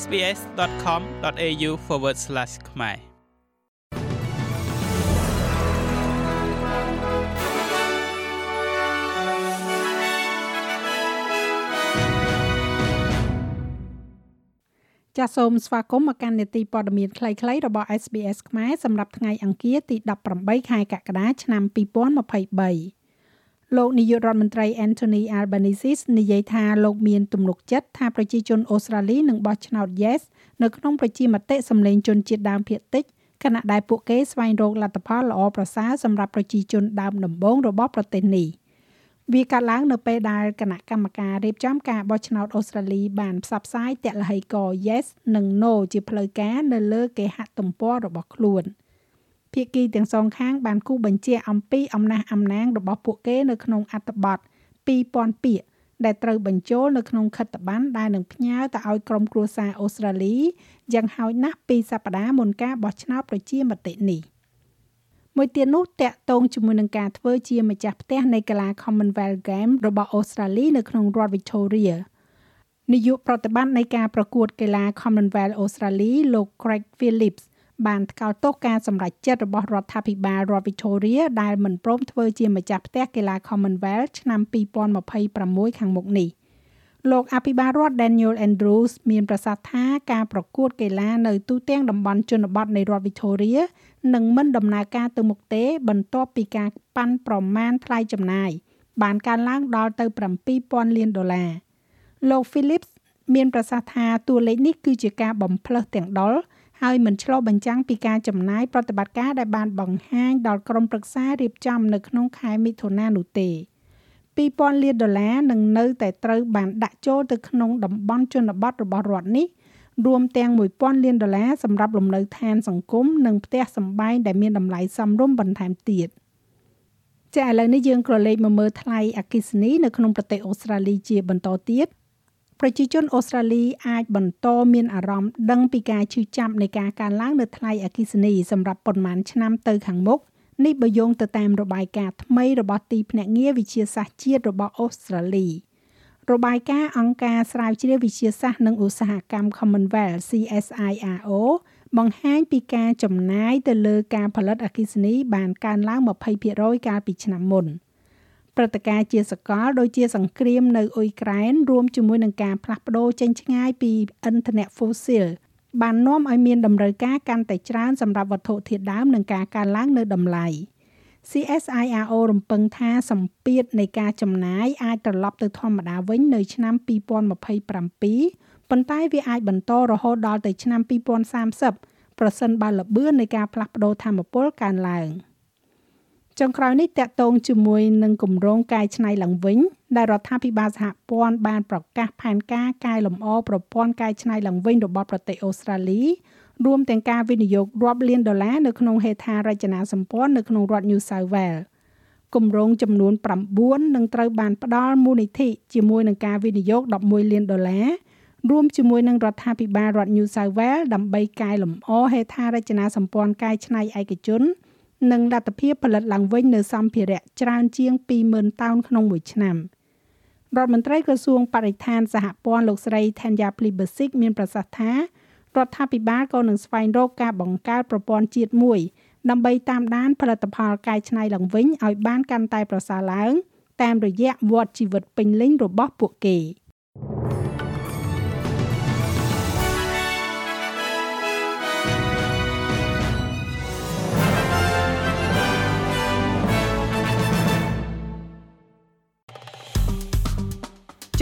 sbs.com.au/ ខ្មែរចាសសូមស្វាគមន៍មកកាន់នេតិព័ត៌មានខ្លីៗរបស់ SBS ខ្មែរសម្រាប់ថ្ងៃអង្គារទី18ខែកក្កដាឆ្នាំ2023 លោកនាយករដ្ឋមន្ត្រី Anthony Albanese និយាយថាលោកមានទំនុកចិត្តថាប្រជាជនអូស្ត្រាលីនឹងបោះឆ្នោត Yes នៅក្នុងប្រជាមតិសម្លេងជនជាតិដើមភាគតិចខណៈដែលពួកគេស្វែងរកលទ្ធផលល្អប្រសើរសម្រាប់ប្រជាជនដើមដំបូងរបស់ប្រទេសនេះ។វាកើតឡើងនៅពេលដែលគណៈកម្មការរៀបចំការបោះឆ្នោតអូស្ត្រាលីបានផ្សព្វផ្សាយទឡហីករណ៍ Yes និង No ជាផ្លូវការនៅលើគេហទំព័ររបស់ខ្លួន ភាគីទាំងសងខាងបានគូបញ្ជាអំពីអំណះអំណាងរបស់ពួកគេនៅក្នុងអត្ថបទ2000ពាក្យដែលត្រូវបញ្ចូលនៅក្នុងខិត្តប័ណ្ណដែលនឹងផ្ញើទៅឲ្យក្រុមគ្រួសារអូស្ត្រាលីយ៉ាងហោចណាស់ពីសប្តាហ៍មុនការបោះឆ្នោតប្រជាមតិនេះមួយទៀតនោះតាក់ទងជាមួយនឹងការធ្វើជាម្ចាស់ផ្ទះនៃកីឡា Commonwealth Games របស់អូស្ត្រាលីនៅក្នុងរដ្ឋ Victoria នាយកប្រតិបត្តិនៃការប្រកួតកីឡា Commonwealth អូស្ត្រាលីលោក Craig Phillips បានថ្កោលទោសការសម្រេចចិត្តរបស់រដ្ឋាភិបាលរដ្ឋ Victoria ដែលមិនព្រមធ្វើជាម្ចាស់ផ្ទះកីឡា Commonwealth ឆ្នាំ2026ខាងមុខនេះលោកអភិបាលរដ្ឋ Daniel Andrews មានប្រសាសន៍ថាការប្រកួតកីឡានៅទូទាំងតំបន់ជនបទនៃរដ្ឋ Victoria នឹងមិនដំណើរការទៅមុខទេ បន្ទាប់ពីការប៉ាន់ប្រមាណថ្លៃចំណាយបានកើនឡើងដល់ទៅ7000លានដុល្លារលោក Phillips មានប្រសាសន៍ថាតួលេខនេះគឺជាការបំផ្លើសទាំងដុល ហើយមិនឆ្លុះបញ្ចាំងពីការចំណាយប្រតិបត្តិការដែលបានបង្ហាញដល់ក្រុមប្រឹក្សារៀបចំនៅក្នុងខែមិថុនានោះទេ2000លានដុល្លារនឹងនៅតែត្រូវបានដាក់ចូលទៅក្នុងតំបន់ជនបទរបស់រដ្ឋនេះរួមទាំង1000លានដុល្លារសម្រាប់លំនៅឋានសង្គមនិងផ្ទះសម្បែងដែលមានតម្លៃសមរម្យបន្ថែមទៀតចាឥឡូវនេះយើងក៏លេខមកមើលថ្លៃអគិសនីនៅក្នុងប្រទេសអូស្ត្រាលីជាបន្តទៀត ប្រជាជនអូស្ត្រាលីអាចបន្តមានអារម្មណ៍ដឹងពីការឈឺចាប់នៃការកើនឡើងនៅថ្លៃអគិសនីសម្រាប់ប៉ុន្មានឆ្នាំទៅខាងមុខនេះបើយោងទៅតាមរបាយការណ៍ថ្មីរបស់ទីភ្នាក់ងារវិទ្យាសាស្ត្រជាតិរបស់អូស្ត្រាលី។របាយការណ៍អង្គការស្រាវជ្រាវវិទ្យាសាស្ត្រនិងឧស្សាហកម្ម Commonwealth CSIRO បង្ហាញពីការចំណាយទៅលើការផលិតអគ្គិសនីបានកើនឡើង20%កាលពីឆ្នាំមុន ព្រឹត្តិការណ៍ជាសកលដូចជាសង្គ្រាមនៅអ៊ុយក្រែនរួមជាមួយនឹងការផ្លាស់ប្ដូរចេញឆ្ងាយពីឥន្ធនៈ fossil បាននាំឲ្យមានតម្រូវការកាន់តែច្រើនសម្រាប់វត្ថុធាតុដើមនិងការកើនឡើងនៅតម្លៃ។ CSIRO រំពឹងថាសម្ពាធនៃការចំណាយអាចត្រឡប់ទៅធម្មតាវិញនៅឆ្នាំ2027ប៉ុន្តែវាអាចបន្តរហូតដល់ទៅឆ្នាំ2030ប្រសិនបើល្បឿននៃការផ្លាស់ប្ដូរធម្មពលកើនឡើង ចុងក្រោយនេះតកតងជាមួយនឹងគម្រោងកែច្នៃឡើងវិញដែលរដ្ឋាភិបាលសហព័ន្ធបានប្រកាសផែនការកែលម្អប្រព័ន្ធកែច្នៃឡើងវិញរបស់ប្រទេសអូស្ត្រាលីរួមទាំងការវិនិយោគរាប់លានដុល្លារនៅក្នុងហេដ្ឋារចនាសម្ព័ន្ធនៅក្នុងរដ្ឋ New South Wales គម្រោងចំនួន9នឹងត្រូវបានផ្ដល់មូលនិធិជាមួយនឹងការវិនិយោគ11លានដុល្លាររួមជាមួយនឹងរដ្ឋាភិបាលរដ្ឋ New South Wales ដើម្បីកែលម្អហេដ្ឋារចនាសម្ព័ន្ធកែច្នៃឯកជន និងលទ្ធភាពផលិតឡើងវិញនៅសម្ភារៈច្រើនជាង20,000តោនក្នុងមួយឆ្នាំរដ្ឋមន្ត្រីក្រសួងបរិស្ថានសហព័ន្ធលោកស្រី Thanya Plibersik មានប្រសាសន៍ថារដ្ឋាភិបាលក៏នឹងស្វែងរកការបង្កើតប្រព័ន្ធជាតិមួយដើម្បីតាមដានផលិតផលកែច្នៃឡើងវិញឲ្យបានកាន់តែប្រសើរឡើងតាមរយៈវដ្តជីវិតពេញលេញរបស់ពួកគេ ច